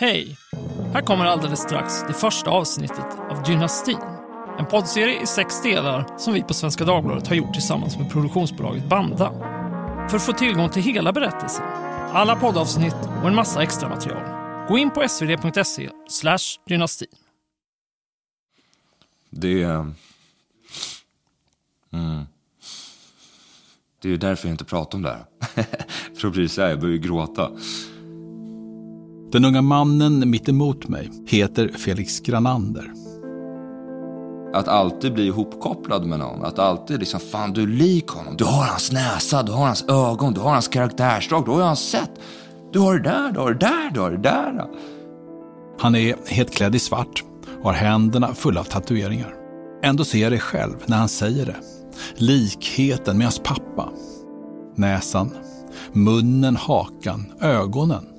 Hej! Här kommer alldeles strax det första avsnittet av Dynastin. En poddserie i sex delar som vi på Svenska Dagbladet har gjort tillsammans med produktionsbolaget Banda. För att få tillgång till hela berättelsen, alla poddavsnitt och en massa extra material. Gå in på svd.se dynastin. Det är... Mm. Det är därför jag inte pratar om det här. För att bli så här, jag börjar gråta. Den unga mannen mitt emot mig heter Felix Granander. Att alltid bli ihopkopplad med någon. Att alltid liksom, fan du är lik honom. Du har hans näsa, du har hans ögon, du har hans karaktärsdrag, du har hans sätt. Du har det där, du har det där, du har det där. Han är helt klädd i svart och har händerna fulla av tatueringar. Ändå ser jag det själv när han säger det. Likheten med hans pappa. Näsan, munnen, hakan, ögonen.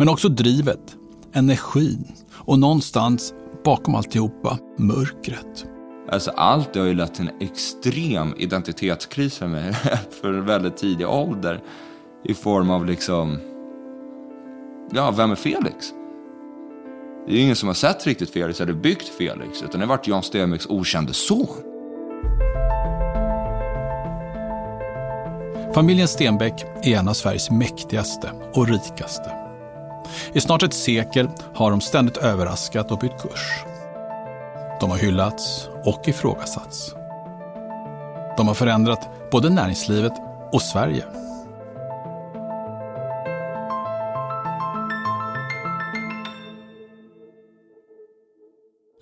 Men också drivet, energin och någonstans bakom alltihopa mörkret. Alltså allt har ju lett till en extrem identitetskris för mig för en väldigt tidig ålder. I form av liksom, ja, vem är Felix? Det är ju ingen som har sett riktigt Felix eller byggt Felix, utan det har varit Jan Stenbecks okände son. Familjen Stenbeck är en av Sveriges mäktigaste och rikaste. I snart ett sekel har de ständigt överraskat och bytt kurs. De har hyllats och ifrågasatts. De har förändrat både näringslivet och Sverige.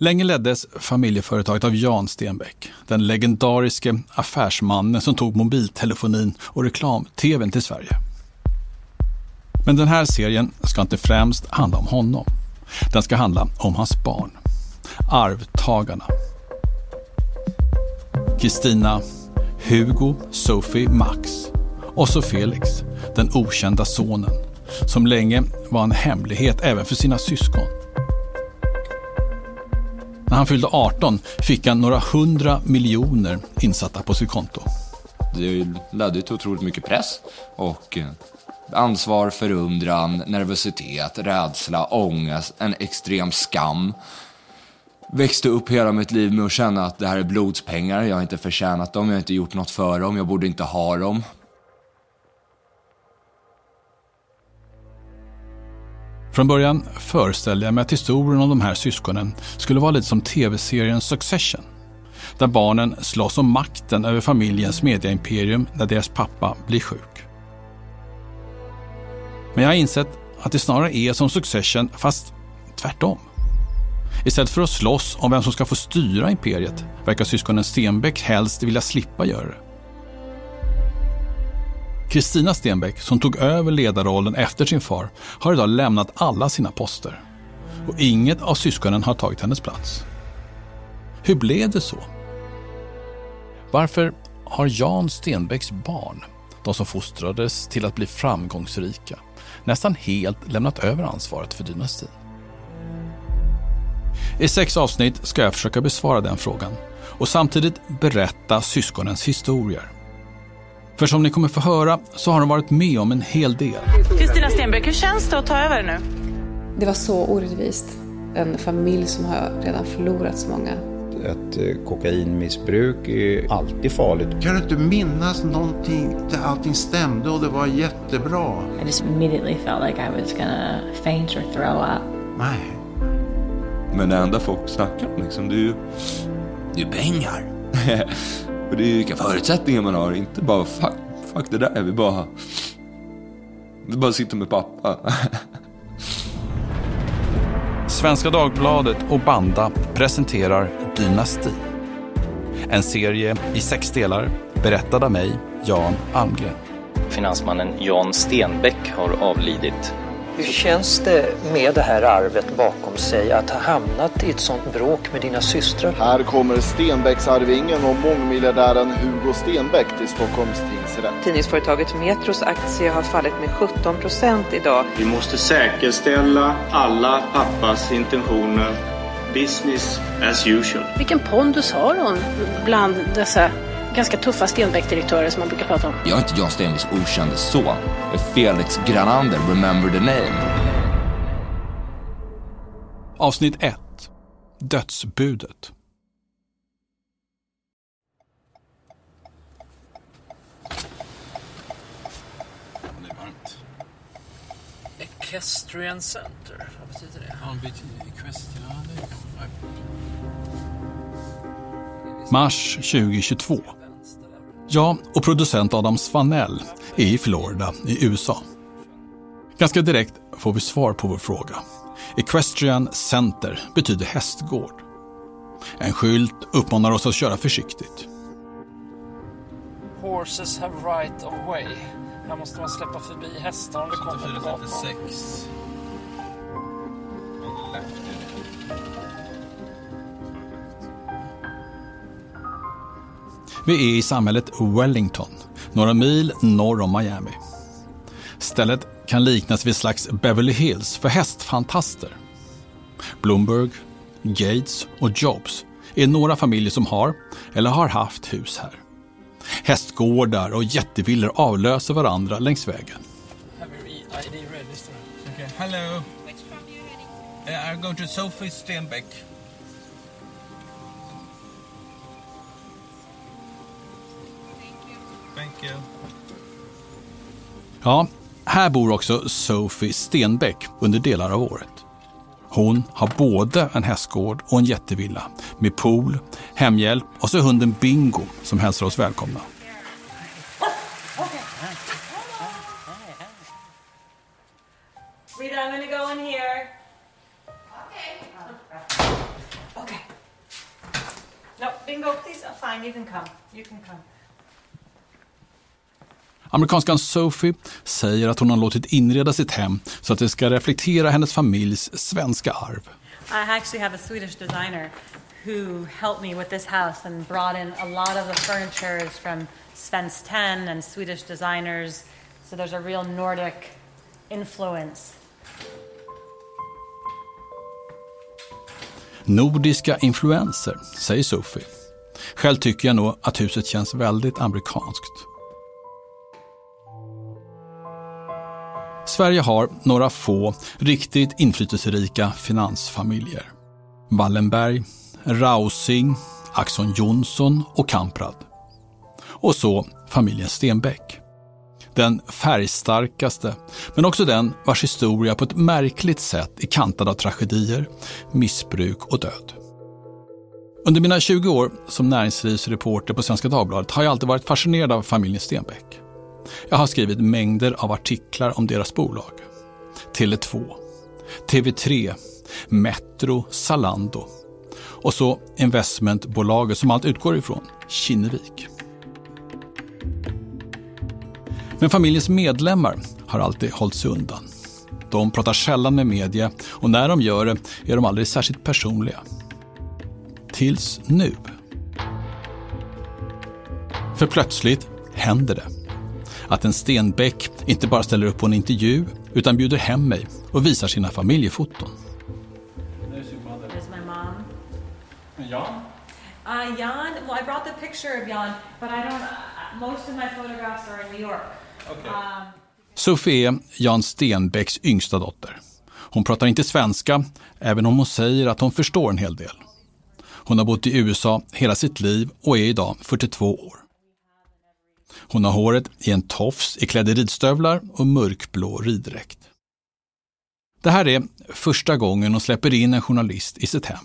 Länge leddes familjeföretaget av Jan Stenbeck, den legendariske affärsmannen som tog mobiltelefonin och reklam-tvn till Sverige. Men den här serien ska inte främst handla om honom. Den ska handla om hans barn. Arvtagarna. Kristina, Hugo, Sophie, Max och så Felix, den okända sonen, som länge var en hemlighet även för sina syskon. När han fyllde 18 fick han några hundra miljoner insatta på sitt konto. Det ledde till otroligt mycket press och eh, ansvar, förundran, nervositet, rädsla, ångest, en extrem skam. Växte upp hela mitt liv med att känna att det här är blodspengar, jag har inte förtjänat dem, jag har inte gjort något för dem, jag borde inte ha dem. Från början föreställde jag mig att historien om de här syskonen skulle vara lite som tv-serien Succession. Där barnen slåss om makten över familjens mediaimperium när deras pappa blir sjuk. Men jag har insett att det snarare är som Succession fast tvärtom. Istället för att slåss om vem som ska få styra imperiet verkar syskonen Stenbeck helst vilja slippa göra det. Kristina Stenbeck, som tog över ledarrollen efter sin far, har idag lämnat alla sina poster. Och inget av syskonen har tagit hennes plats. Hur blev det så? Varför har Jan Stenbecks barn, de som fostrades till att bli framgångsrika, nästan helt lämnat över ansvaret för dynastin? I sex avsnitt ska jag försöka besvara den frågan och samtidigt berätta syskonens historier. För som ni kommer få höra så har de varit med om en hel del. Kristina Stenbeck, hur känns det att ta över nu? Det var så orättvist. En familj som har redan förlorat så många. Ett eh, kokainmissbruk är alltid farligt. Kan du inte minnas någonting där allting stämde och det var jättebra? I just immediately felt like I was gonna faint or throw up. Nej. Men det enda folk snackar om liksom, det är ju det är pengar. och det är ju vilka förutsättningar man har, inte bara fuck, fuck det där, vi bara, vi bara sitter med pappa. Svenska Dagbladet och Banda presenterar Dynasti. En serie i sex delar berättad av mig, Jan Almgren. Finansmannen Jan Stenbeck har avlidit. Hur känns det med det här arvet bakom sig att ha hamnat i ett sånt bråk med dina systrar? Här kommer Stenbecksarvingen och mångmiljardären Hugo Stenbeck till Stockholms tingsrätt. Tidningsföretaget Metros aktie har fallit med 17 procent idag. Vi måste säkerställa alla pappas intentioner. Business as usual. Vilken pondus har hon bland dessa ganska tuffa Stenbeck-direktörer som man brukar prata om. Jag är inte Jan Stenbecks okände son. Jag är Felix Granander, remember the name. Avsnitt 1. Dödsbudet. Det är varmt. Equestrian Center, vad betyder det? Equestrian. Mars 2022. Jag och producent Adam Svanell är i Florida i USA. Ganska direkt får vi svar på vår fråga. Equestrian Center betyder hästgård. En skylt uppmanar oss att köra försiktigt. Horses have right of way. Här måste man släppa förbi hästar om det kommer på gatan. Vi är i samhället Wellington, några mil norr om Miami. Stället kan liknas vid slags Beverly Hills för hästfantaster. Bloomberg, Gates och Jobs är några familjer som har, eller har haft, hus här. Hästgårdar och jättevillor avlöser varandra längs vägen. Okay, hello. Uh, I'm going to Sophie Stenbeck. Mycket. Ja, här bor också Sophie Stenbeck under delar av året. Hon har både en hästgård och en jättevilla med pool, hemhjälp och så hunden Bingo som hälsar oss välkomna. Amerikanskan Sophie säger att hon har låtit inreda sitt hem så att det ska reflektera hennes familjs svenska arv. I actually have a Swedish designer who helped me with this house and brought in a lot of the furniture from Svenskt Tenn and Swedish designers. So there's a real Nordic influence. Nordiska influenser, säger Sophie. Själv tycker jag nog att huset känns väldigt amerikanskt. Sverige har några få riktigt inflytelserika finansfamiljer. Wallenberg, Rausing, Axon Johnson och Kamprad. Och så familjen Stenbeck. Den färgstarkaste, men också den vars historia på ett märkligt sätt är kantad av tragedier, missbruk och död. Under mina 20 år som näringslivsreporter på Svenska Dagbladet har jag alltid varit fascinerad av familjen Stenbeck. Jag har skrivit mängder av artiklar om deras bolag. Tele2, TV3, Metro, Zalando och så investmentbolaget som allt utgår ifrån, Kinnevik. Men familjens medlemmar har alltid hållit sig undan. De pratar sällan med media och när de gör det är de aldrig särskilt personliga. Tills nu. För plötsligt händer det. Att en Stenbeck inte bara ställer upp på en intervju utan bjuder hem mig och visar sina familjefoton. Jan? Uh, Jan, well, I brought the picture of Jan, but I don't, uh, most of my photographs are in New York. Um, Sofie är Jan Stenbecks yngsta dotter. Hon pratar inte svenska, även om hon säger att hon förstår en hel del. Hon har bott i USA hela sitt liv och är idag 42 år. Hon har håret i en tofs iklädd i ridstövlar och mörkblå riddräkt. Det här är första gången hon släpper in en journalist i sitt hem.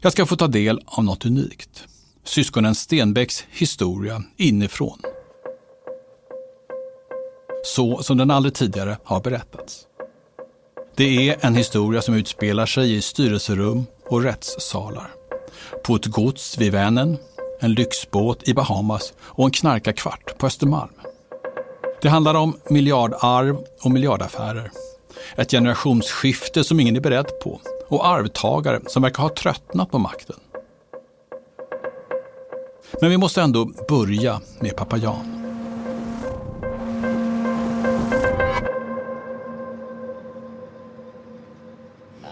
Jag ska få ta del av något unikt. Syskonen Stenbecks historia inifrån. Så som den aldrig tidigare har berättats. Det är en historia som utspelar sig i styrelserum och rättssalar. På ett gods vid Vänern, en lyxbåt i Bahamas och en knarkarkvart på Östermalm. Det handlar om miljardarv och miljardaffärer. Ett generationsskifte som ingen är beredd på och arvtagare som verkar ha tröttnat på makten. Men vi måste ändå börja med pappa Jan.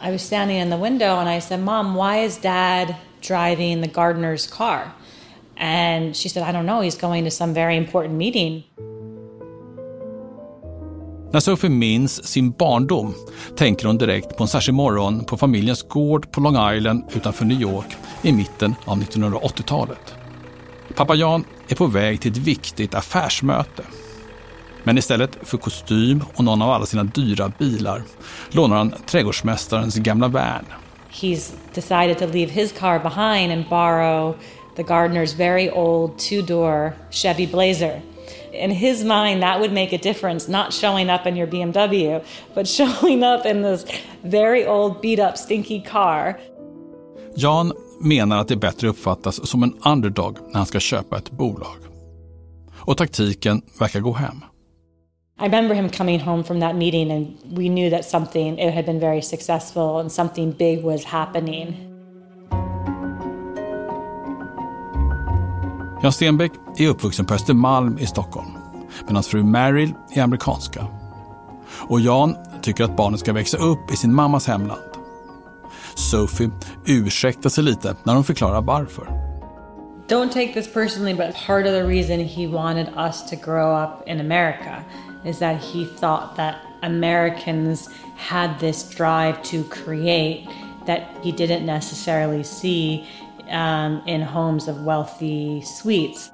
I was standing in the window and I said, Mom, why is dad driving the gardener's car? And she said, I don't know. He's going to some very important meeting. När Sophie minns sin barndom tänker hon direkt på en särskild morgon på familjens gård på Long Island utanför New York i mitten av 1980-talet. Pappa Jan är på väg till ett viktigt affärsmöte. Men istället för kostym och någon av alla sina dyra bilar lånar han trädgårdsmästarens gamla van. He's decided to leave his car behind and borrow the gardener's very old two-door Chevy Blazer. In his mind, that would make a difference, not showing up in your BMW, but showing up in this very old, beat up, stinky car. Jan menar att det bättre uppfattas som en underdog när han ska köpa ett bolag. Och taktiken verkar gå hem. I remember him coming home from that meeting and we knew that something it had been very successful and something big was happening. Jan Stenbeck är uppvuxen på Östermalm i Stockholm. Men hans fru Meryl är amerikanska. Och Jan tycker att barnet ska växa upp i sin mammas hemland. Sophie ursäktar sig lite när hon förklarar varför. Don't take this personally, but part of the reason he wanted us to grow up in America is that he thought that Americans had this drive to create that he didn't necessarily see um, in homes of wealthy Swedes.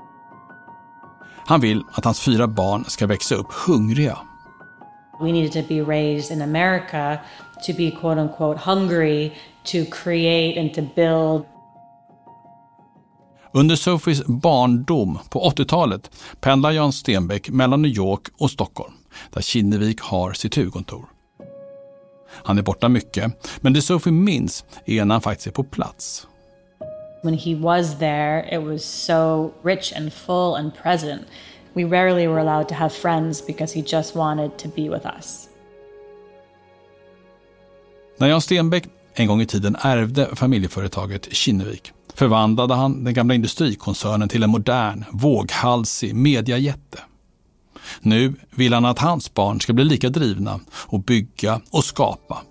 Han vill att hans fyra barn ska växa upp hungriga. We needed to be raised in America to be quote unquote hungry, to create and to build. Under Sophies barndom på 80-talet pendlar Jan Stenbeck mellan New York och Stockholm, där Kinnevik har sitt huvudkontor. Han är borta mycket, men det Sophie minns är när han faktiskt är på plats. When he was there, it was so rich and full and present. We rarely were allowed to have friends because he just wanted to be with us. När Jan Stenbeck en gång i tiden ärvde familjeföretaget Kinnevik förvandlade han den gamla industrikoncernen till en modern, våghalsig mediajätte. Nu vill han att hans barn ska bli lika drivna och bygga och skapa.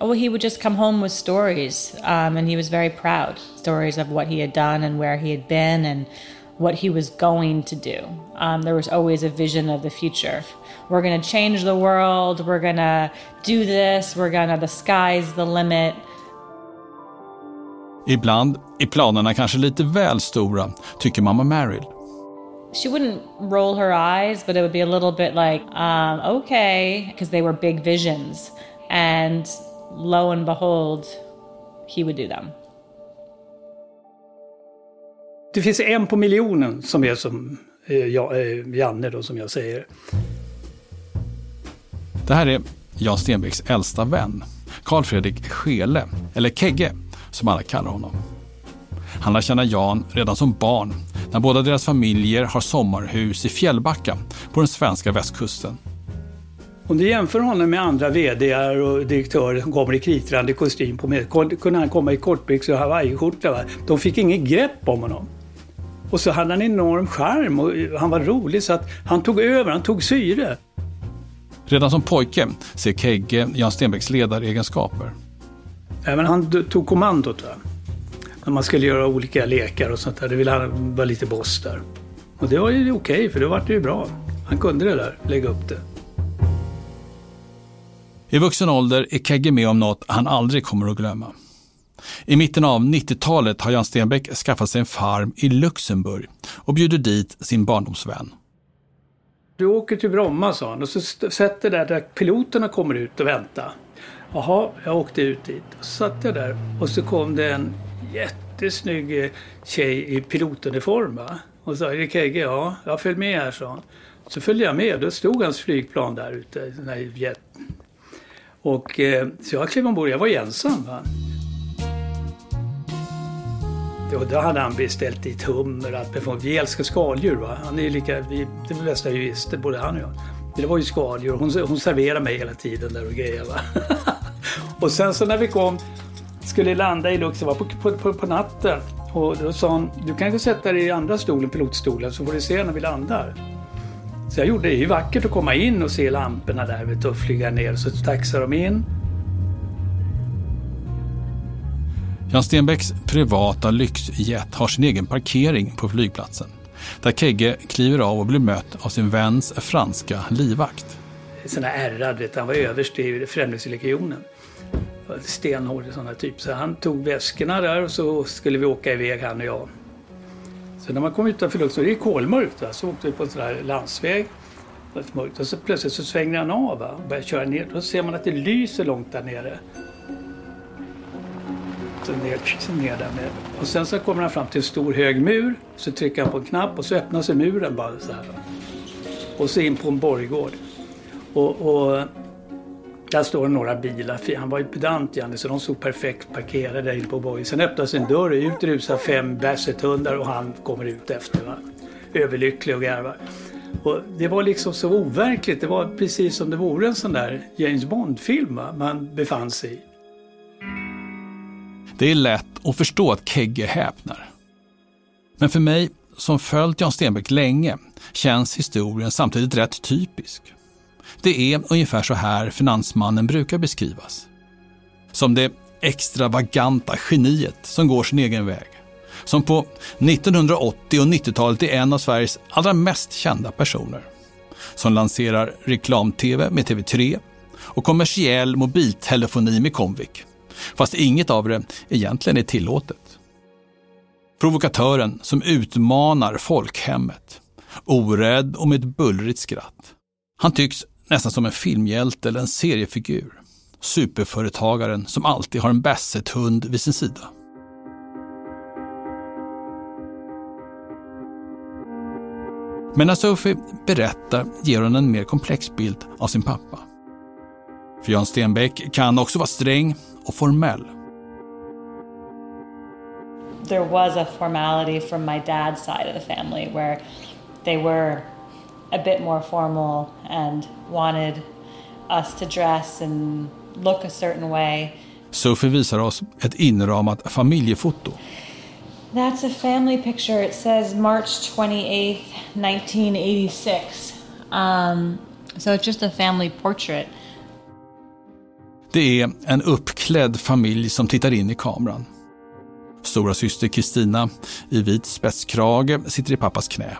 Well, he would just come home with stories, um, and he was very proud. Stories of what he had done and where he had been and what he was going to do. Um, there was always a vision of the future. We're going to change the world. We're going to do this. We're going to, the sky's the limit. Ibland är planerna kanske lite väl stora, tycker mamma Meryl. She wouldn't roll her eyes, but it would be a little bit like, um, okay, because they were big visions. And lo and behold, he would do them. Det finns en på miljonen som är som eh, ja, eh, Janne då, som jag säger. Det här är Jan Stenbecks äldsta vän, Carl Fredrik Skele, eller Kegge som alla kallar honom. Han lär känna Jan redan som barn när båda deras familjer har sommarhus i Fjällbacka på den svenska västkusten. Om du jämför honom med andra VD och direktörer som kommer i kritrandig kostym på med, kunde han komma i kortbyxor och hawaiiskjorta. De fick inget grepp om honom. Och så hade han en enorm charm och han var rolig så att han tog över, han tog syre. Redan som pojke ser Kegge Jan Stenbecks ledaregenskaper. Även han tog kommandot. Va? När man skulle göra olika lekar och sånt där, då ville han vara lite boss där. Och det var ju okej, okay, för då var det ju bra. Han kunde det där, lägga upp det. I vuxen ålder är Kegge med om något han aldrig kommer att glömma. I mitten av 90-talet har Jan Stenbeck skaffat sig en farm i Luxemburg och bjuder dit sin barndomsvän. Du åker till Bromma, sa han, och så sätter där, där piloterna kommer ut och väntar. Jaha, jag åkte ut dit. Och så satt jag där och så kom det en jättesnygg eh, tjej i pilotuniform. Va? Och sa, är det Kegge? Ja, jag följ med här, sa hon. Så följde jag med. Då stod hans flygplan där ute, den här jet. Och eh, så jag klev ombord. Jag var ju ensam. Va? Och då hade han beställt dit hummer, att vi älskar skaldjur. Va? Han är lika, vi, det är bästa jurister, både han och jag. Det var ju skaldjur. Hon, hon serverade mig hela tiden där och grejer. Va? och sen så när vi kom, skulle landa i Luxemburg på, på, på, på natten. Och då sa hon, du kan gå sätta dig i andra stolen, pilotstolen, så får du se när vi landar. Så jag gjorde det. Är vackert att komma in och se lamporna där vet du, och flyga ner. Så taxade de in. Jan Stenbecks privata lyxjet har sin egen parkering på flygplatsen. Där Kegge kliver av och blir mött av sin väns franska livvakt. sån här ärrad, vet, han var överst i Främlingslegionen. Stenhård sådana typ. Så han tog väskorna där och så skulle vi åka iväg han och jag. Så när man kom utanför Luxemburg, det är kolmörkt va, så åkte vi på en sån här landsväg. Och så plötsligt så svänger han av va, och börjar köra ner. Då ser man att det lyser långt där nere. Så ner, så ner där med. Och sen så kommer han fram till en stor hög mur. Så trycker han på en knapp och så öppnar sig muren bara så här. Och så in på en borggård. Och, och där står några bilar. Han var ju pedant Janne, så de stod perfekt parkerade där inne på bojen. Sen öppnas en dörr och ut rusar fem bassethundar och han kommer ut efter. Va? Överlycklig och garvar. Och det var liksom så overkligt. Det var precis som det vore en sån där James Bond-film man befann sig i. Det är lätt att förstå att Kegge häpnar. Men för mig, som följt Jan Stenbeck länge, känns historien samtidigt rätt typisk. Det är ungefär så här finansmannen brukar beskrivas. Som det extravaganta geniet som går sin egen väg. Som på 1980 och 90-talet är en av Sveriges allra mest kända personer. Som lanserar reklam-tv med TV3 och kommersiell mobiltelefoni med Comvik. Fast inget av det egentligen är tillåtet. Provokatören som utmanar folkhemmet. Orädd och med ett bullrigt skratt. Han tycks nästan som en filmhjälte eller en seriefigur. Superföretagaren som alltid har en basset-hund vid sin sida. Men när Sophie berättar ger hon en mer komplex bild av sin pappa. För Jan Stenbeck kan också vara sträng och formell. There was a formality from my dad's side of the family where they were a bit more formal and wanted us to dress and look a certain way. Sophie visar oss ett inramat familjefoto. That's a family picture. It says March 28th, 1986. Um, so it's just a family portrait. Det är en uppklädd familj som tittar in i kameran. Stora syster Kristina i vit spetskrage sitter i pappas knä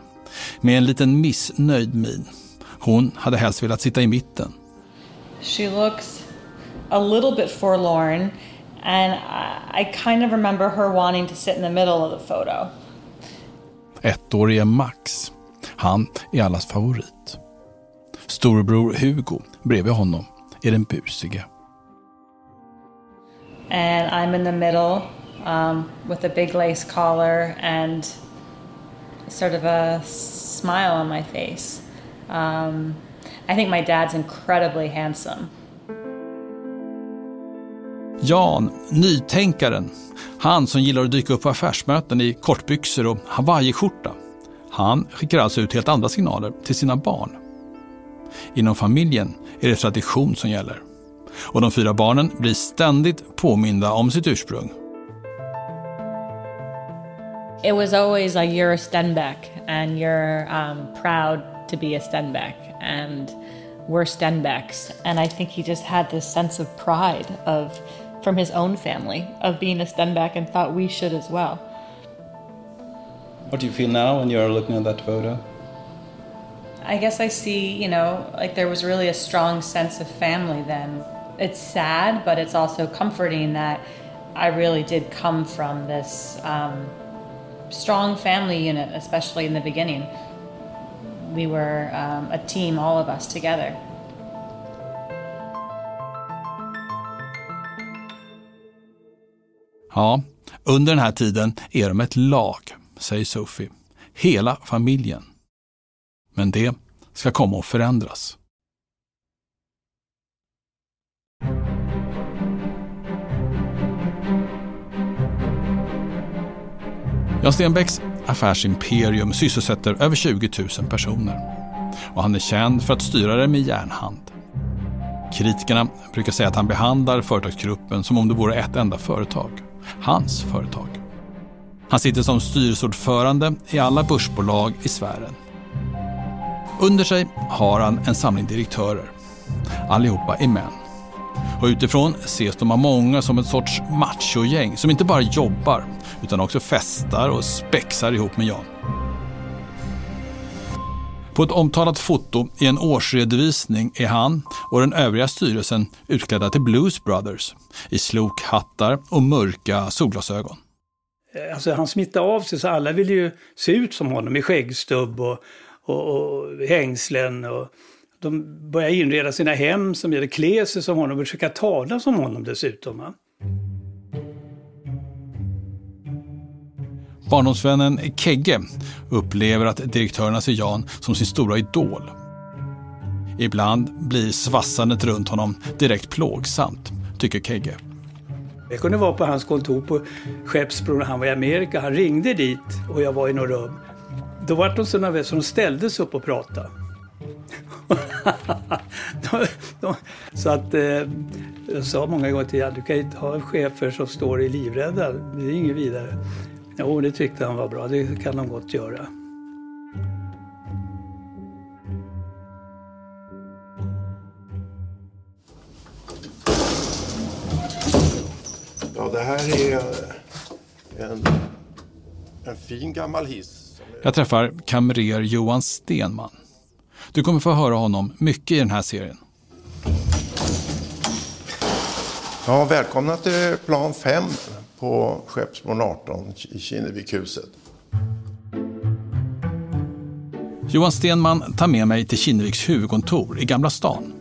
med en liten missnöjd min. Hon hade helst velat sitta i mitten. She looks a little bit forlorn and I kind of remember her wanting to sit in the middle of the photo. Ettårige Max. Han är allas favorit. Storebror Hugo bredvid honom är den busige. And I'm in the middle um, with a big lace collar and sort of a smile on my face. Um, I think my dad's incredibly handsome. Jan, nytänkaren. Han som gillar att dyka upp på affärsmöten i kortbyxor och hawaiiskjorta. Han skickar alltså ut helt andra signaler till sina barn. Inom familjen är det tradition som gäller. Och de fyra barnen blir ständigt påminda om sitt ursprung. It was always like you're a Stenbeck and you're um, proud to be a Stenbeck and we're Stenbecks. And I think he just had this sense of pride of from his own family of being a Stenbeck and thought we should as well. What do you feel now when you're looking at that photo? I guess I see, you know, like there was really a strong sense of family then. It's sad, but it's also comforting that I really did come from this um, strong family unit, especially in the beginning. We were um, a team, all of us together. Ja, under den här tiden är de ett lag, säger Sophie. Hela familjen. Men det ska komma att förändras. Jan Stenbecks affärsimperium sysselsätter över 20 000 personer. Och han är känd för att styra det med järnhand. Kritikerna brukar säga att han behandlar företagsgruppen som om det vore ett enda företag. Hans företag. Han sitter som styrelseordförande i alla börsbolag i sfären. Under sig har han en samling direktörer. Allihopa är män. Och utifrån ses de av många som ett sorts machogäng som inte bara jobbar utan också festar och spexar ihop med Jan. På ett omtalat foto i en årsredovisning är han och den övriga styrelsen utklädda till Blues Brothers i slokhattar och mörka solglasögon. Eh, alltså han smittade av sig så alla ville ju se ut som honom i skäggstubb och, och, och hängslen. Och de började inreda sina hem som gällde klä sig som honom och försöka tala som honom dessutom. Va? Barndomsvännen Kegge upplever att direktörerna ser Jan som sin stora idol. Ibland blir svassandet runt honom direkt plågsamt, tycker Kegge. Jag kunde vara på hans kontor på Skeppsbron när han var i Amerika. Han ringde dit och jag var i något rum. Då var de så nervösa så de ställde sig upp och pratade. de, de, så att eh, jag sa många gånger till honom, du kan inte ha chefer som står i livrädda. Det är inget vidare. Jo, det tyckte han var bra. Det kan de gott göra. Ja, det här är en, en fin gammal hiss. Jag träffar kamrer Johan Stenman. Du kommer få höra honom mycket i den här serien. Ja, välkomna till plan 5 på Skeppsbron 18 i Kinnevikshuset. Johan Stenman tar med mig till Kinneviks huvudkontor i Gamla stan.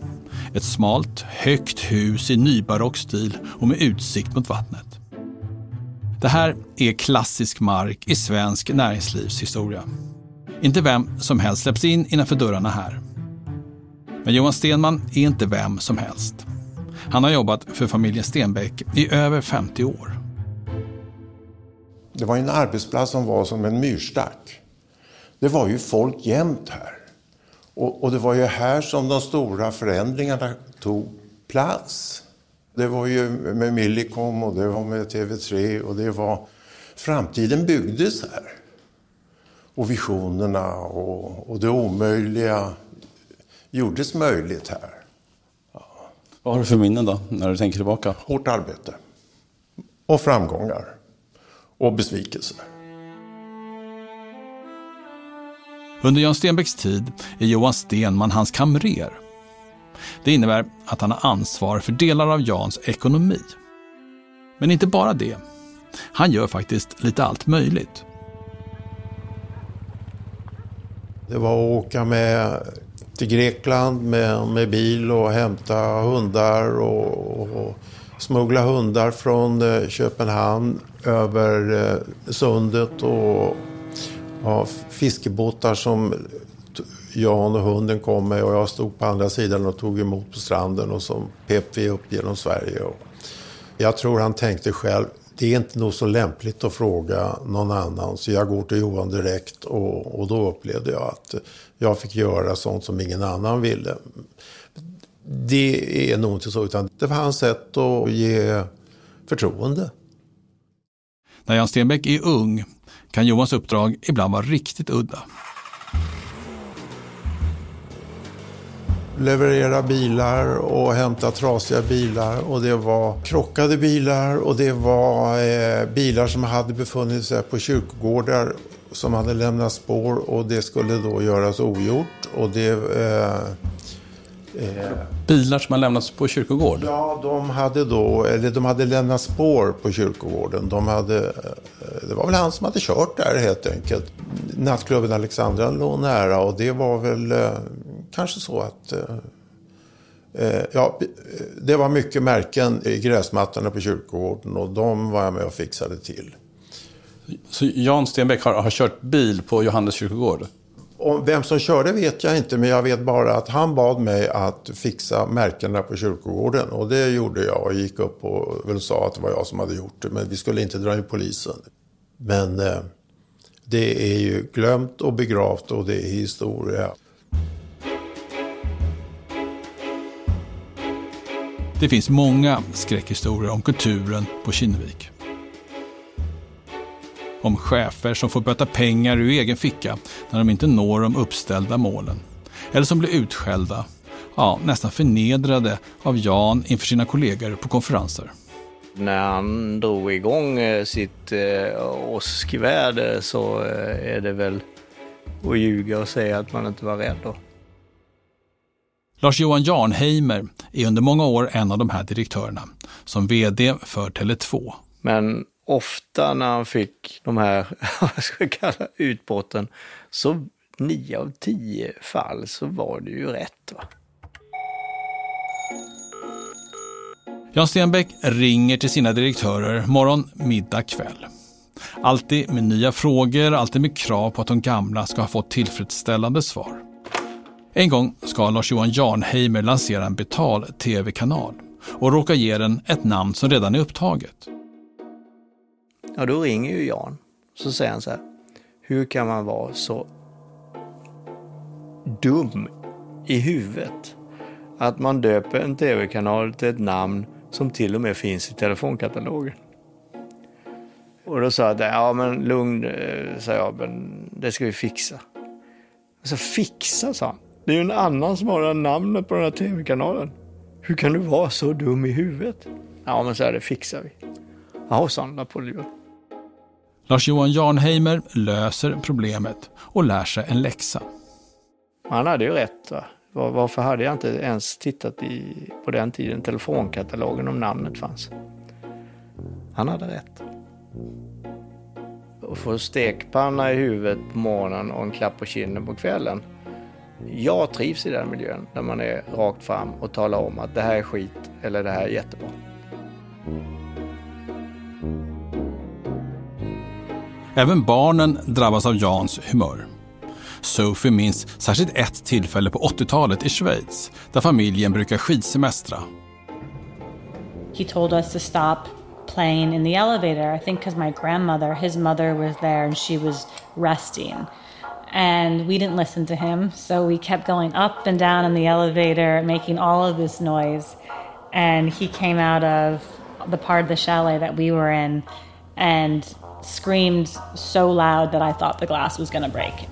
Ett smalt, högt hus i nybarock stil och med utsikt mot vattnet. Det här är klassisk mark i svensk näringslivshistoria. Inte vem som helst släpps in innanför dörrarna här. Men Johan Stenman är inte vem som helst. Han har jobbat för familjen Stenbeck i över 50 år. Det var en arbetsplats som var som en myrstack. Det var ju folk jämt här. Och, och, det var ju här som de stora förändringarna tog plats. Det var ju med Millicom och det var med TV3 och det var... Framtiden byggdes här. Och visionerna och, och det omöjliga gjordes möjligt här. Ja. Vad har du för minnen då, när du tänker tillbaka? Hårt arbete. Och framgångar. Och besvikelser. Under Jan Stenbecks tid är Johan Stenman hans kamrer. Det innebär att han har ansvar för delar av Jans ekonomi. Men inte bara det. Han gör faktiskt lite allt möjligt. Det var att åka med till Grekland med, med bil och hämta hundar och, och smuggla hundar från eh, Köpenhamn över eh, sundet och ja, fiskebåtar som Jan och hunden kom med och jag stod på andra sidan och tog emot på stranden och så pep vi upp genom Sverige. Och jag tror han tänkte själv, det är inte nog så lämpligt att fråga någon annan så jag går till Johan direkt och, och då upplevde jag att jag fick göra sånt som ingen annan ville. Det är nog inte så, utan det var hans sätt att ge förtroende. När Jan Stenbeck är ung kan Johans uppdrag ibland vara riktigt udda. Leverera bilar och hämta trasiga bilar och det var krockade bilar och det var eh, bilar som hade befunnit sig på kyrkogårdar som hade lämnat spår och det skulle då göras ogjort och det eh, Eh, Bilar som har lämnats på kyrkogård? Ja, de hade då, eller de hade lämnat spår på kyrkogården. De hade, eh, det var väl han som hade kört där helt enkelt. Nattklubben Alexandra låg nära och det var väl eh, kanske så att eh, ja, det var mycket märken i gräsmattorna på kyrkogården och de var jag med och fixade till. Så Jan Stenbeck har, har kört bil på Johannes kyrkogård? Och vem som körde vet jag inte, men jag vet bara att han bad mig att fixa märkena på kyrkogården. Och det gjorde jag och gick upp och väl sa att det var jag som hade gjort det. Men vi skulle inte dra in polisen. Men eh, det är ju glömt och begravt och det är historia. Det finns många skräckhistorier om kulturen på Kinnevik om chefer som får böta pengar ur egen ficka när de inte når de uppställda målen. Eller som blir utskällda, ja, nästan förnedrade av Jan inför sina kollegor på konferenser. När han drog igång eh, sitt eh, åskväder så eh, är det väl att ljuga och säga att man inte var rädd. Då. Lars-Johan Jarnheimer är under många år en av de här direktörerna, som vd för Tele2. Men ofta när han fick de här, vad ska jag kalla utbrotten, så nio av tio fall så var det ju rätt. Va? Jan Stenbeck ringer till sina direktörer morgon, middag, kväll. Alltid med nya frågor, alltid med krav på att de gamla ska ha fått tillfredsställande svar. En gång ska Lars-Johan Jarnheimer lansera en betal-tv-kanal och råkar ge den ett namn som redan är upptaget. Ja, då ringer ju Jan. Så säger han så här. Hur kan man vara så dum i huvudet att man döper en tv-kanal till ett namn som till och med finns i telefonkatalogen? Och då sa jag, ja men lugn, eh, sa jag, men det ska vi fixa. Så fixa, sa han. Det är ju en annan som har namnet på den här tv-kanalen. Hur kan du vara så dum i huvudet? Ja, men så här, det fixar vi. Ja, sa han det. Lars-Johan Jarnheimer löser problemet och lär sig en läxa. Han hade ju rätt. Va? Varför hade jag inte ens tittat i, på den tiden, telefonkatalogen om namnet fanns? Han hade rätt. Att få stekpanna i huvudet på morgonen och en klapp på kinden på kvällen. Jag trivs i den miljön där man är rakt fram och talar om att det här är skit eller det här är jättebra. Även barnen drabbas av Jans humör. Sophie minns särskilt ett tillfälle på 80-talet i Schweiz där familjen brukar skidsemestra. He told us to stop playing in the elevator. I think because my grandmother, his mother was there and she was resting. And we didn't listen to him, so we kept going up and down in the elevator, making all of this noise. And he came out of the part of the chalet that we were in and screamed so loud that I thought the glass was going to break.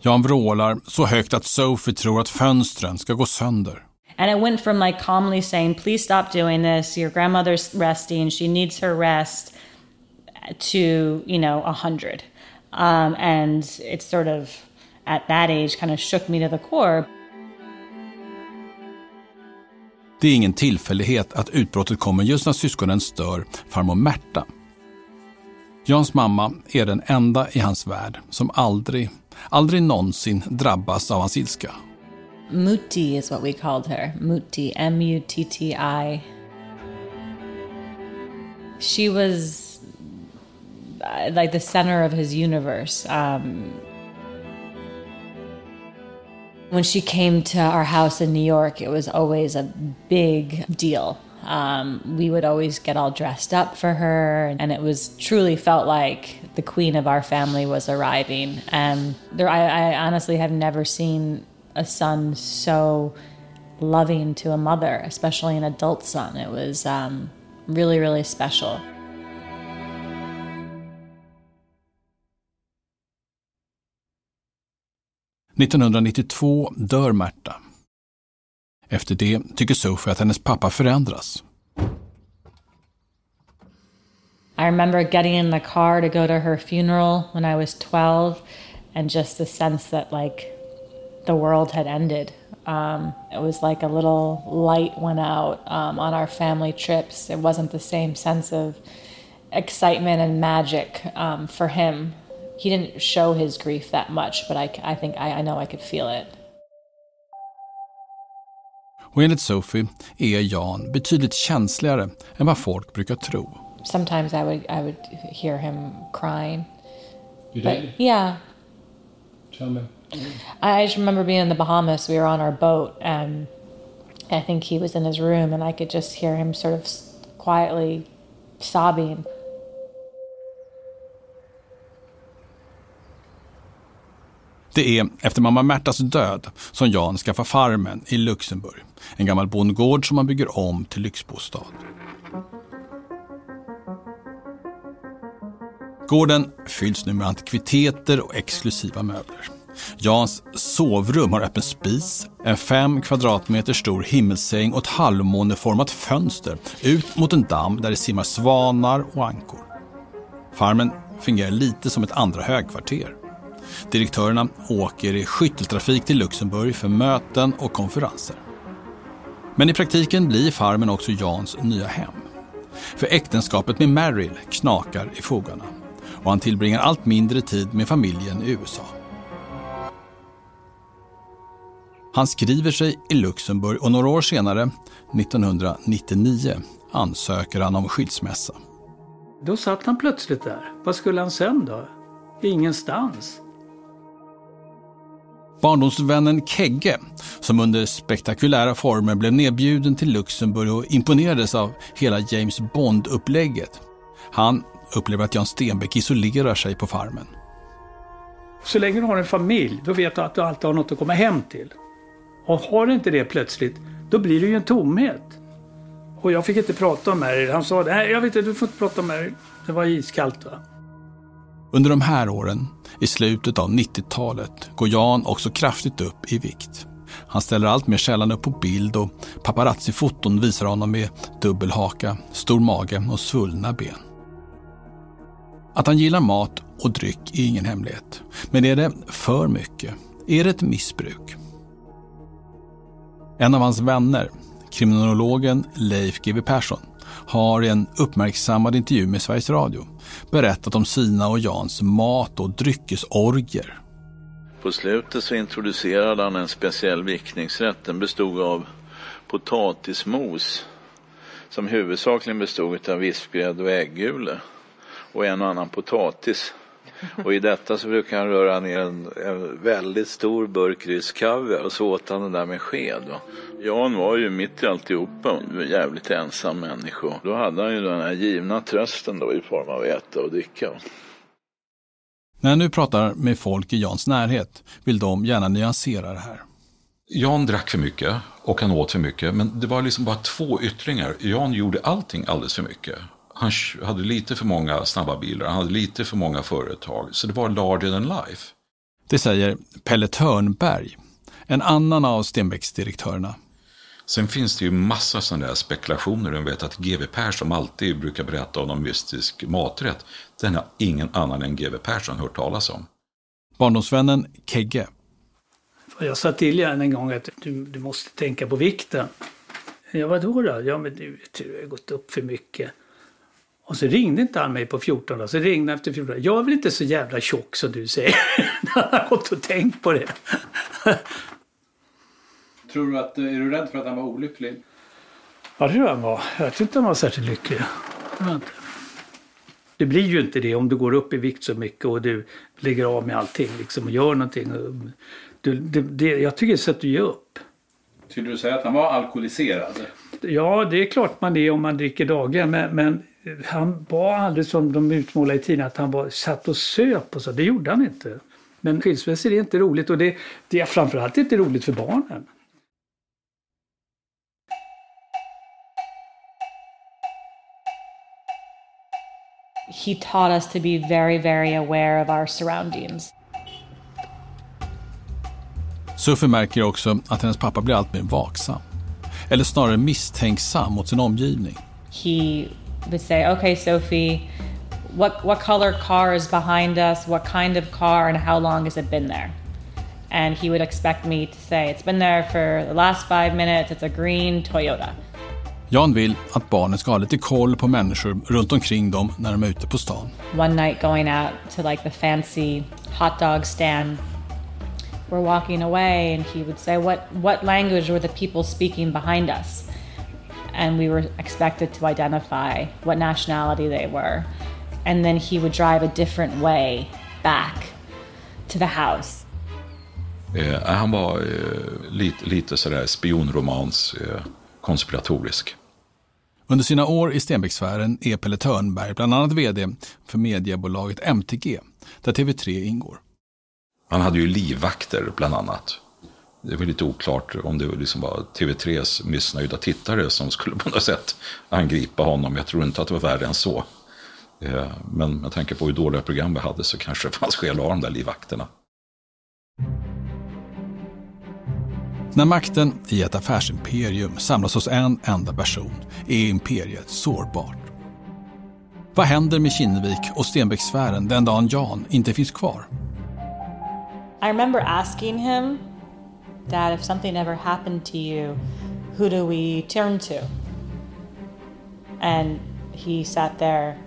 Jan vrålar så högt att Sophie tror att fönstren ska gå sönder. And it went from like calmly saying, please stop doing this. Your grandmother's resting. She needs her rest to, you know, a hundred. Um, and it sort of, at that age, kind of shook me to the core. Det är ingen tillfällighet att utbrottet kommer just när syskonen stör farmor Märta. Jans mamma är den enda i hans värld som aldrig, aldrig någonsin drabbas av hans ilska. Muti is what we called her. Muti, M-U-T-T-I. She was like the center of his universe. Um, when she came to our house in New York, it was always a big deal. Um, we would always get all dressed up for her, and it was truly felt like the queen of our family was arriving. And there, I, I honestly have never seen a son so loving to a mother, especially an adult son. It was um, really, really special. –1992 dör Märta. Efter det tycker Sophie att hennes pappa förändras. I remember getting in the car to go to her funeral when I was 12 and just the sense that like the world had ended. Um, it was like a little light went out um, on our family trips. It wasn't the same sense of excitement and magic um, for him. He didn't show his grief that much, but I, I think I, I know I could feel it. Och enligt Sophie är Jan betydligt känsligare än vad folk brukar tro. Sometimes I would I would hear him crying. You But, yeah, Tell me. I just remember being in the Bahamas. We were on our boat, and I think he was in his room, and I could just hear him sort of quietly sobbing. Det är efter mamma Märtas död som Jan skaffar farmen i Luxemburg. En gammal bondgård som man bygger om till lyxbostad. Gården fylls nu med antikviteter och exklusiva möbler. Jans sovrum har öppen spis, en fem kvadratmeter stor himmelsäng och ett halvmåneformat fönster ut mot en damm där det simmar svanar och ankor. Farmen fungerar lite som ett andra högkvarter. Direktörerna åker i skytteltrafik till Luxemburg för möten och konferenser. Men i praktiken blir farmen också Jans nya hem. För äktenskapet med Merrill knakar i fogarna och han tillbringar allt mindre tid med familjen i USA. Han skriver sig i Luxemburg och några år senare, 1999, ansöker han om skilsmässa. Då satt han plötsligt där. Vad skulle han sen då? Ingenstans. Barndomsvännen Kegge, som under spektakulära former blev nedbjuden till Luxemburg och imponerades av hela James Bond-upplägget. Han upplever att Jan Stenbeck isolerar sig på farmen. Så länge du har en familj, då vet du att du alltid har något att komma hem till. Och har du inte det plötsligt, då blir det ju en tomhet. Och jag fick inte prata om det. Han sa, nej jag vet inte, du får inte prata om det. Det var iskallt va. Under de här åren, i slutet av 90-talet, går Jan också kraftigt upp i vikt. Han ställer allt mer sällan upp på bild och paparazzi-foton visar honom med dubbelhaka, stor mage och svullna ben. Att han gillar mat och dryck är ingen hemlighet. Men är det för mycket? Är det ett missbruk? En av hans vänner, kriminologen Leif GW Persson, har i en uppmärksammad intervju med Sveriges Radio berättat om sina och Jans mat och dryckesorger. På slutet så introducerade han en speciell vickningsrätt. Den bestod av potatismos som huvudsakligen bestod av vispgrädde och äggulor och en och annan potatis. Och i detta så brukar han röra ner en, en väldigt stor burk rysk kaviar och så åt han den där med sked. Då. Jan var ju mitt i alltihopa en jävligt ensam människa. Då hade han ju den här givna trösten då i form av äta och dricka. När jag nu pratar med folk i Jans närhet vill de gärna nyansera det här. Jan drack för mycket och han åt för mycket, men det var liksom bara två yttringar. Jan gjorde allting alldeles för mycket. Han hade lite för många snabba bilar, han hade lite för många företag. Så det var larger than life. Det säger Pelle Törnberg, en annan av Stenbecks direktörerna. Sen finns det ju massa sådana där spekulationer. Jag vet att GW Persson alltid brukar berätta om någon mystisk maträtt. Den har ingen annan än GW Persson hört talas om. Barndomsvännen Kegge. Jag sa till Jan en gång att du, du måste tänka på vikten. Ja, vadå då? Ja, men du, du har gått upp för mycket. Och så ringde inte han mig på 14 dagar. Så ringde han efter 14 dagar. Jag är väl inte så jävla tjock som du säger. han har gått och tänkt på det. Tror du att, är du rädd för att han var olycklig? Ja, det tror jag han var. Jag inte han var särskilt lycklig. Det blir ju inte det om du går upp i vikt så mycket och du lägger av med allting liksom, och gör någonting. Du, det, det, jag tycker så att du ger upp. Skulle du säga att han var alkoholiserad? Ja, det är klart man är om man dricker dagligen. Men, men han var aldrig som de utmålade i tidningen att han var, satt och söp och så. Det gjorde han inte. Men skilsmässor är inte roligt och det, det är framförallt inte roligt för barnen. He taught us to be very, very aware of our surroundings. Sofie märker också att hennes pappa blir allt mer vaksam. Eller snarare misstänksam mot sin omgivning. He would say, okay, Sophie, what, what color car is behind us? What kind of car and how long has it been there? And he would expect me to say, it's been there for the last five minutes, it's a green Toyota. Jan vill att barnen ska ha lite koll på människor runt omkring dem när de är ute på stan. One night going out to like the fancy hot dog stand we're walking away and he would say what what language were the people speaking behind us and we were expected to identify what nationality they were and then he would drive a different way back to the house eh, han var eh, lite, lite sådär spionromans eh, konspiratorisk. Under sina år i Stenbecksfären är Pelle Törnberg bland annat vd för mediebolaget MTG, där TV3 ingår. Han hade ju livvakter bland annat. Det var lite oklart om det liksom var TV3s missnöjda tittare som skulle på något sätt angripa honom. Jag tror inte att det var värre än så. Eh, men med tanke på hur dåliga program vi hade så kanske det fanns skäl att ha de där livvakterna. När makten i ett affärsimperium samlas hos en enda person är imperiet sårbart. Vad händer med Kinnevik och Stenbecksfären den dagen Jan inte finns kvar? I remember asking him, that if something ever happened to you, who do we turn to? And he sat there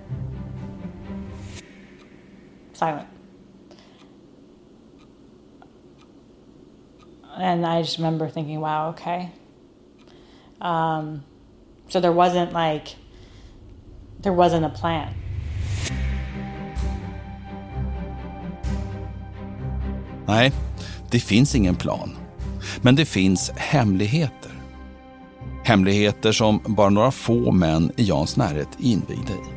silent. And I just remember thinking, wow, okay. Um, so there wasn't like, there wasn't a plan. Nej, det finns ingen plan. Men det finns hemligheter. Hemligheter som bara några få män i Jans närhet är invigda i.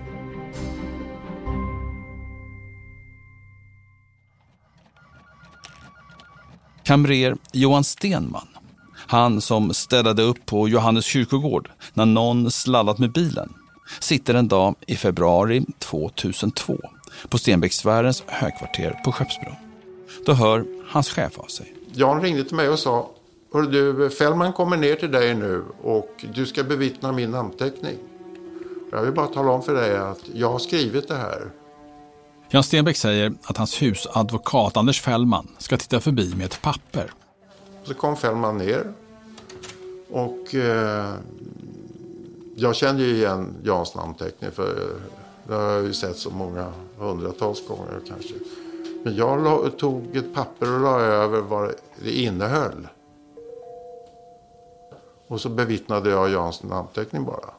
Kamrer Johan Stenman, han som städade upp på Johannes kyrkogård när någon sladdat med bilen, sitter en dag i februari 2002 på Stenbecksfärens högkvarter på Skeppsbron. Då hör hans chef av sig. Jan ringde till mig och sa, Hör du, Fällman kommer ner till dig nu och du ska bevittna min namnteckning. Jag vill bara tala om för dig att jag har skrivit det här. Jan Stenbeck säger att hans husadvokat Anders Fällman ska titta förbi med ett papper. Så kom Fällman ner och eh, jag kände ju igen Jans namnteckning för det har jag ju sett så många hundratals gånger kanske. Men jag tog ett papper och la över vad det innehöll. Och så bevittnade jag Jans namnteckning bara.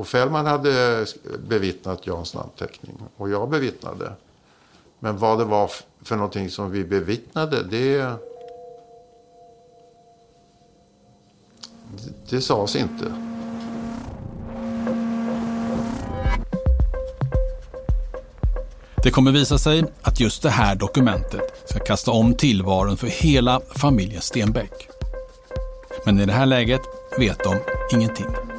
Och Fällman hade bevittnat Jans namnteckning och jag bevittnade. Men vad det var för någonting som vi bevittnade, det... Det, det sades inte. Det kommer visa sig att just det här dokumentet ska kasta om tillvaron för hela familjen Stenbeck. Men i det här läget vet de ingenting.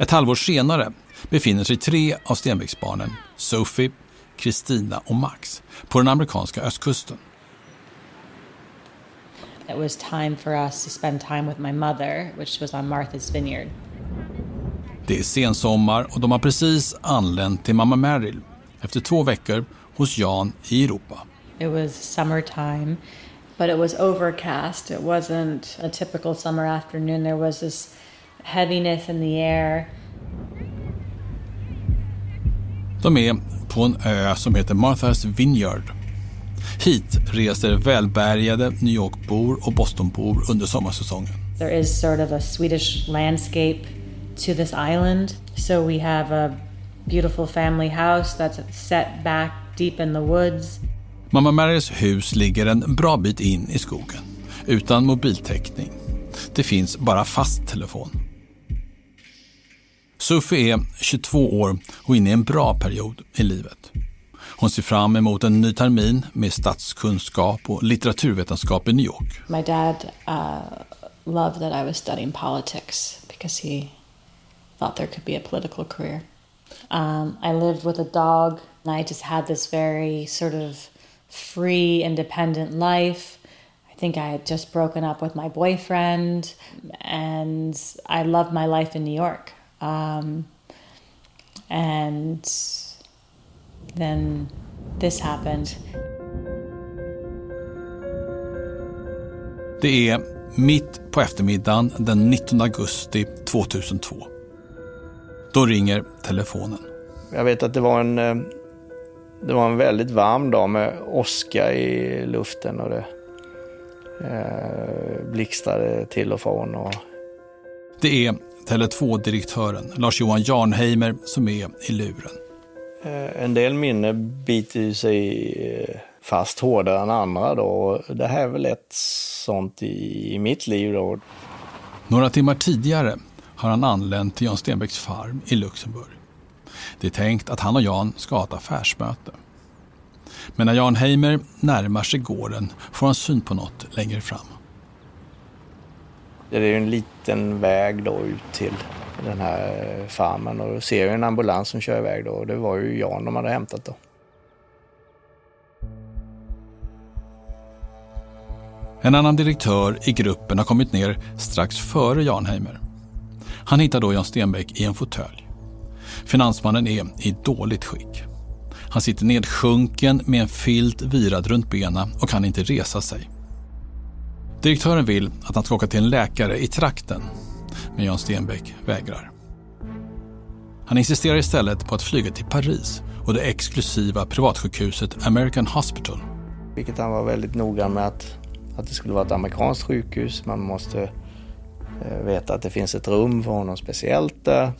Ett halvår senare befinner sig tre av Stenbecksbarnen, Sophie, Kristina och Max, på den amerikanska östkusten. It was time for us to spend time with my mother, which was on Martha's Vineyard. Det är sensommar och de har precis anlänt till mamma Meryl efter två veckor hos Jan i Europa. It was summertime, but it was overcast. It wasn't a typical summer afternoon. There was this heaviness in the air. De är på en ö som heter Martha's Vineyard. Hit reser välbärgade New York-bor och Boston-bor under sommarsäsongen. There is sort of a Swedish landscape to this island. So we have a beautiful family house that's set back deep in the woods. Mamma Marys hus ligger en bra bit in i skogen, utan mobiltäckning. Det finns bara fast telefon. Sofie är 22 år och inne i en bra period i livet. Hon ser fram emot en ny termin med statskunskap och litteraturvetenskap i New York. My dad uh, loved that I was studying politics because he thought there could be a political career. Um, I lived with a dog and I just had this very sort of free, independent life. I think I had just broken up with my boyfriend and I loved my life in New York. Um, and then this happened. Det är mitt på eftermiddagen den 19 augusti 2002. Då ringer telefonen. Jag vet att det var en, eh, det var en väldigt varm dag med åska i luften och det eh, blixtrade till och från. Och... Det är Tele2-direktören Lars-Johan Jarnheimer som är i luren. Eh, en del minne biter sig eh, fast hårdare än andra då. Det här är väl ett sånt i, i mitt liv då. Några timmar tidigare har han anlänt till Jan Stenbecks farm i Luxemburg. Det är tänkt att han och Jan ska ha ett affärsmöte. Men när Jan Heimer närmar sig gården får han syn på något längre fram. Det är en liten väg då ut till den här farmen och då ser jag en ambulans som kör iväg då och det var ju Jan de hade hämtat då. En annan direktör i gruppen har kommit ner strax före Janheimer. Han hittar då Jan Stenbeck i en fåtölj. Finansmannen är i dåligt skick. Han sitter nedsjunken med en filt virad runt benen och kan inte resa sig. Direktören vill att han ska åka till en läkare i trakten, men Jan Stenbeck vägrar. Han insisterar istället på att flyga till Paris och det exklusiva privatsjukhuset American Hospital. Vilket han var väldigt noga med att, att det skulle vara ett amerikanskt sjukhus. Man måste eh, veta att det finns ett rum för honom speciellt där.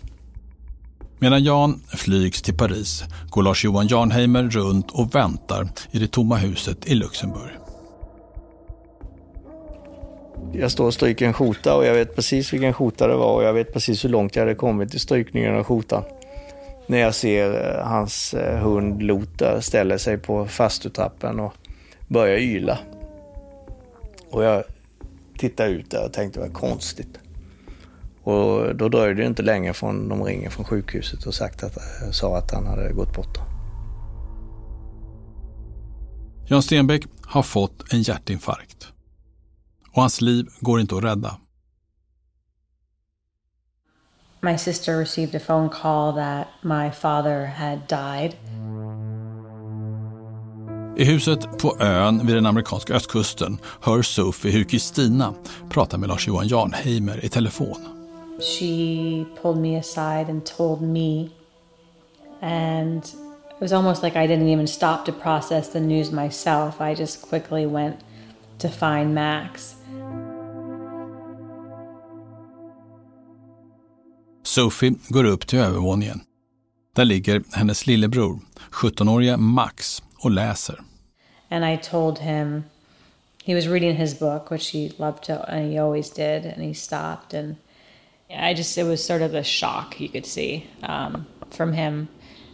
Medan Jan flygs till Paris går Lars-Johan Jarnheimer runt och väntar i det tomma huset i Luxemburg. Jag står och stryker en skjorta och jag vet precis vilken skjorta det var och jag vet precis hur långt jag hade kommit i strykningen av skjortan. När jag ser eh, hans eh, hund Lota ställa sig på fastutrappen och börja yla. Och jag tittar ut där och tänkte vad konstigt. Och då dröjde det inte länge från de ringer från sjukhuset och sagt att, eh, sa att han hade gått bort. Jan Stenbeck har fått en hjärtinfarkt. Och hans liv går inte att rädda. My sister received a phone call that my father had died. I huset på ön vid den amerikanska östkusten hör Sophie hur Kristina pratar med Lars-Johan Jarnheimer i telefon. she pulled me aside and told me. And it was almost like I didn't even stop to process the news myself. I just quickly went to find Max. Sophie går upp till övervåningen. Där ligger hennes lillebror, 17-åriga Max, och läser. And I told him he was reading his book, which he loved to, and he always did, and he stopped and I just, it was sort of a shock you could see um, from him.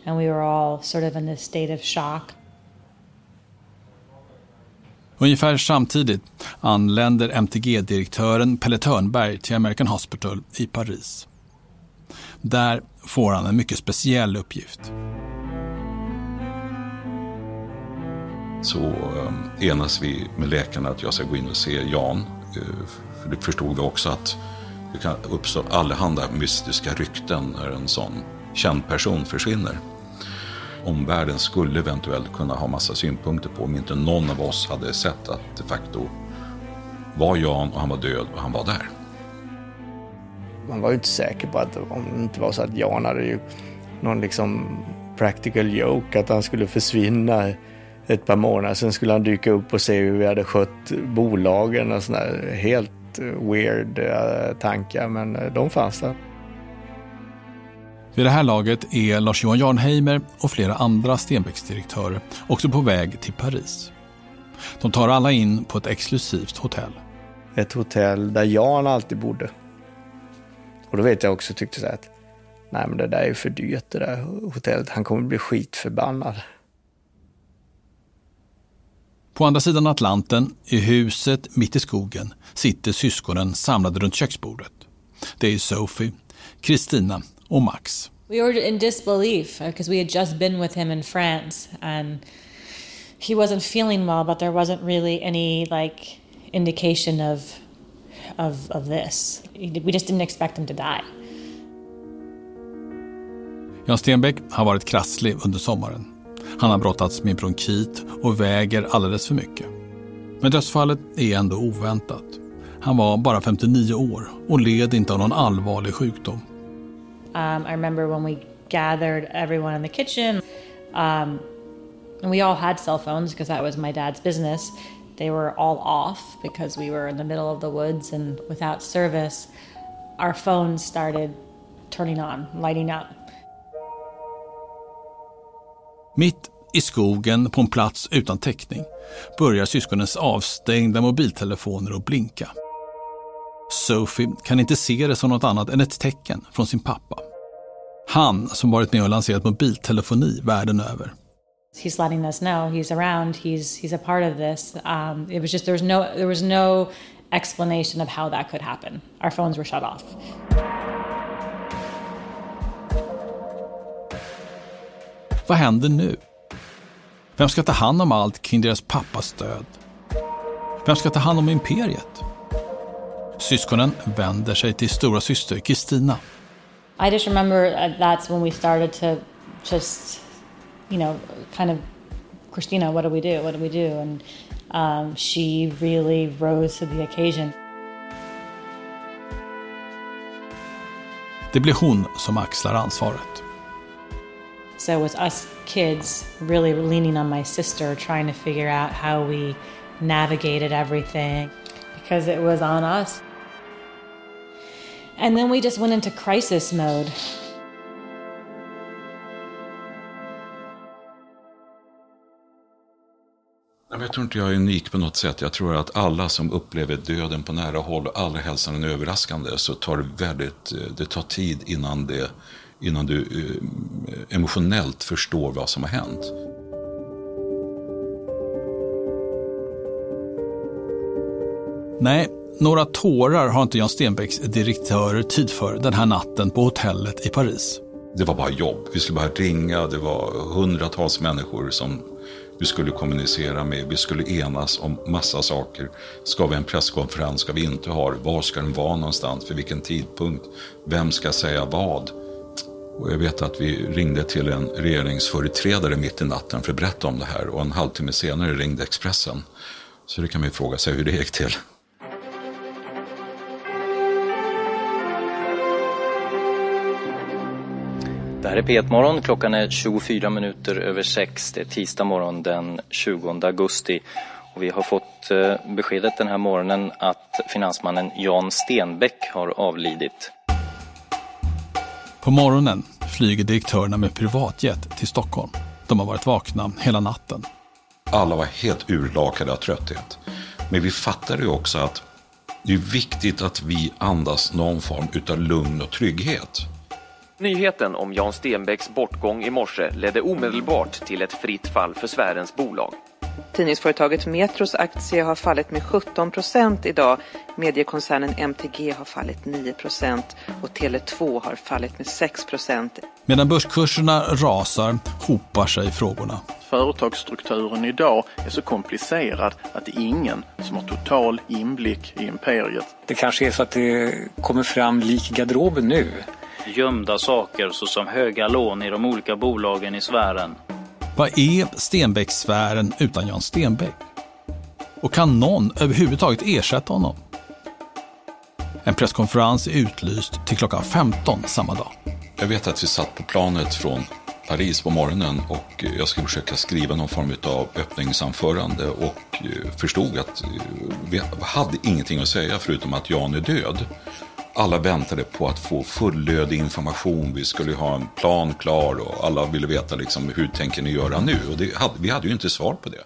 And we were all sort of in this state of shock. Ungefär samtidigt anländer MTG-direktören Pelle Törnberg till American Hospital i Paris. Där får han en mycket speciell uppgift. Så ehm, enas vi med läkarna att jag ska gå in och se Jan. Eh, för det förstod vi också att det kan uppstå allehanda mystiska rykten när en sån känd person försvinner. Omvärlden skulle eventuellt kunna ha massa synpunkter på om inte någon av oss hade sett att de facto var Jan och han var död och han var där. Man var ju inte säker på att om det inte var så att Jan hade ju någon liksom practical joke att han skulle försvinna ett par månader. Sen skulle han dyka upp och se hur vi hade skött bolagen och sådär. Helt weird eh, tankar, men eh, de fanns där. Vid det här laget är Lars-Johan Jarnheimer och flera andra Stenbecks-direktörer också på väg till Paris. De tar alla in på ett exklusivt hotell. Ett hotell där Jan alltid bodde. Och då vet jag också tyckte så att nej men det där är för dyrt det där hotellet. Han kommer bli skitförbannad. På andra sidan Atlanten, i huset mitt i skogen, sitter syskonen samlade runt köksbordet. Det är Sophie, Kristina och Max. We were in disbelief because we had just been with him in France and he wasn't feeling well but there wasn't really any like indication of of of this. We just didn't expect him to die. Jan Stenbeck har varit krasslig under sommaren. Han har brottats med bronkit och väger alldeles för mycket. Men dödsfallet är ändå oväntat. Han var bara 59 år och led inte av någon allvarlig sjukdom. Um, I remember when we gathered everyone in the kitchen. Um, and we all had cell phones because that was my dad's business. They were all off because we were in the middle of the woods and without service. Our phones started turning on, lighting up. Mitt i skogen på en plats utan täckning börjar syskonens avstängda mobiltelefoner att blinka. Sophie kan inte se det som något annat än ett tecken från sin pappa. Han som varit med och lanserat mobiltelefoni världen över. He's letting us know he's around, he's, he's a part of this. Um, it was just, there was, no, there was no explanation of how that could happen. Our phones were shut off. Vad händer nu? Vem ska ta hand om allt kring deras pappas död? Vem ska ta hand om imperiet? Syskonen vänder sig till stora syster Kristina. I just remember uh, that's when we started to just, you know, kind of, Christina, what do we do? What do we do? And um, she really rose to the occasion. Det blir hon som axlar ansvaret. So it was us kids really leaning on my sister, trying to figure out how we navigated everything because it was on us. And then we just went into crisis mode. Jag tror inte jag är unik på något sätt. Jag tror att alla som upplever döden på nära håll, allra helst när den är överraskande, så tar det väldigt, eh, det tar tid innan, det, innan du eh, emotionellt förstår vad som har hänt. Nej, några tårar har inte Jan Stenbecks direktörer tid för den här natten på hotellet i Paris. Det var bara jobb. Vi skulle bara ringa. Det var hundratals människor som vi skulle kommunicera med. Vi skulle enas om massa saker. Ska vi ha en presskonferens? Ska vi inte ha det? Var ska den vara någonstans? För vilken tidpunkt? Vem ska säga vad? Och jag vet att vi ringde till en regeringsföreträdare mitt i natten för att berätta om det här. Och en halvtimme senare ringde Expressen. Så det kan man ju fråga sig hur det gick till. Det här är P1 Morgon. Klockan är 24 minuter över 6. Det är tisdag morgon den 20 augusti. Och vi har fått eh, beskedet den här morgonen att finansmannen Jan Stenbeck har avlidit. På morgonen flyger direktörerna med privatjet till Stockholm. De har varit vakna hela natten. Alla var helt urlakade av trötthet. Men vi fattade ju också att det är viktigt att vi andas någon form av lugn och trygghet. Nyheten om Jan Stenbecks bortgång i morse ledde omedelbart till ett fritt fall för sfärens bolag. Tidningsföretaget Metros aktie har fallit med 17 procent idag. Mediekoncernen MTG har fallit 9 procent och Tele2 har fallit med 6 procent. Medan börskurserna rasar hopar sig frågorna. Företagsstrukturen idag är så komplicerad att det är ingen som har total inblick i imperiet. Det kanske är så att det kommer fram lik garderoben nu. Gömda saker såsom höga lån i de olika bolagen i sfären. Vad är Stenbeck-sfären utan Jan Stenbeck? Och kan någon överhuvudtaget ersätta honom? En presskonferens är utlyst till klockan 15 samma dag. Jag vet att vi satt på planet från Paris på morgonen och jag skulle försöka skriva någon form av öppningsanförande och förstod att vi hade ingenting att säga förutom att Jan är död. Alla väntade på att få fullödig information. Vi skulle ha en plan klar och alla ville veta liksom, hur tänker ni göra nu? Och hade, vi hade ju inte svar på det.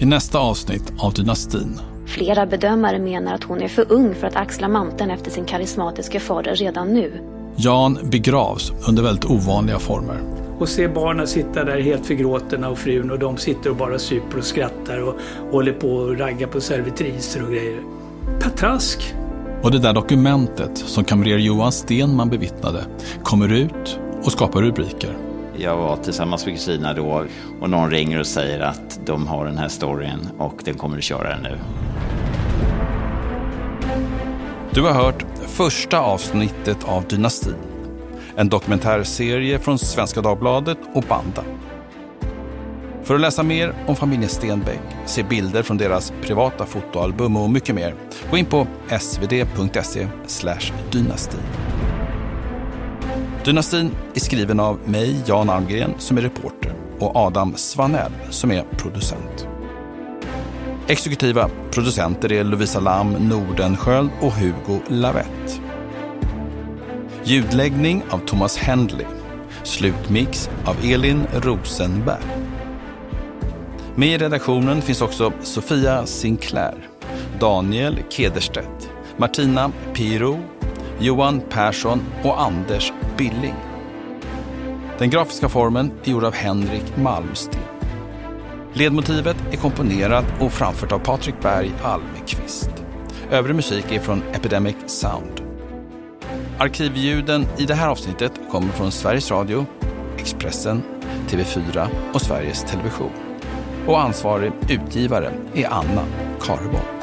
I nästa avsnitt av Dynastin. Flera bedömare menar att hon är för ung för att axla manteln efter sin karismatiska fader redan nu. Jan begravs under väldigt ovanliga former. Och se barnen sitta där helt förgråtna och frun och de sitter och bara super och skrattar och håller på och raggar på servitriser och grejer. Patrask! Och det där dokumentet som kamrer Johan Stenman bevittnade kommer ut och skapar rubriker. Jag var tillsammans med Kristina då och någon ringer och säger att de har den här storyn och den kommer att köra nu. Du har hört första avsnittet av Dynastin. En dokumentärserie från Svenska Dagbladet och Banda. För att läsa mer om familjen Stenbeck, se bilder från deras privata fotoalbum och mycket mer, gå in på svd.se dynastin. Dynastin är skriven av mig, Jan Almgren, som är reporter och Adam Svanell som är producent. Exekutiva producenter är Lovisa Lam Nordenskjöld och Hugo Lavett. Ljudläggning av Thomas Hendley. Slutmix av Elin Rosenberg. Med i redaktionen finns också Sofia Sinclair, Daniel Kederstedt, Martina Piro, Johan Persson och Anders Billing. Den grafiska formen är gjord av Henrik Malmsten. Ledmotivet är komponerat och framfört av Patrik Berg Almqvist. Övrig musik är från Epidemic Sound. Arkivljuden i det här avsnittet kommer från Sveriges Radio, Expressen, TV4 och Sveriges Television. och ansvarig utgivare är Anna Kareborg.